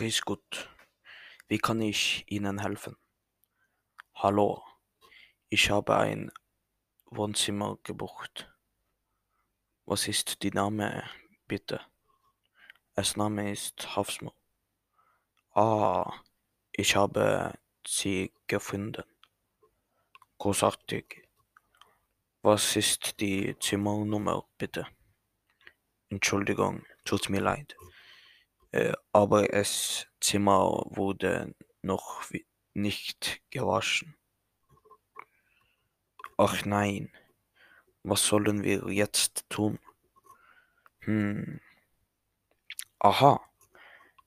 Grüß Gott, wie kann ich Ihnen helfen? Hallo, ich habe ein Wohnzimmer gebucht. Was ist die Name, bitte? Es Name ist Hafsmo. Ah, ich habe sie gefunden. Großartig. Was ist die Zimmernummer, bitte? Entschuldigung, tut mir leid. Äh, aber das Zimmer wurde noch nicht gewaschen. Ach nein, was sollen wir jetzt tun? Hm. Aha,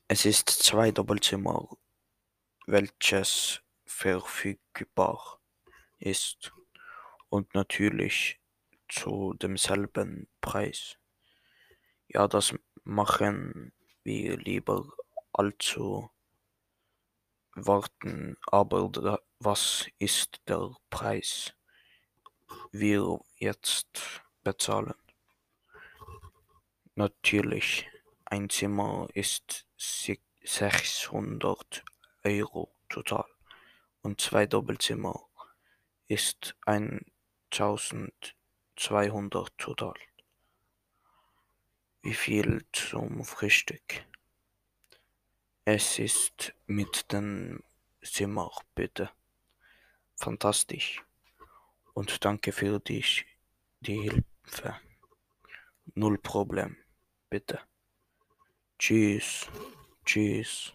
es ist zwei Doppelzimmer, welches verfügbar ist und natürlich zu demselben Preis. Ja, das machen wir lieber allzu warten, aber was ist der Preis? Wir jetzt bezahlen. Natürlich, ein Zimmer ist 600 Euro total und zwei Doppelzimmer ist 1200 total. Wie viel zum Frühstück? Es ist mit dem Zimmer, bitte. Fantastisch. Und danke für die, die Hilfe. Null Problem, bitte. Tschüss. Tschüss.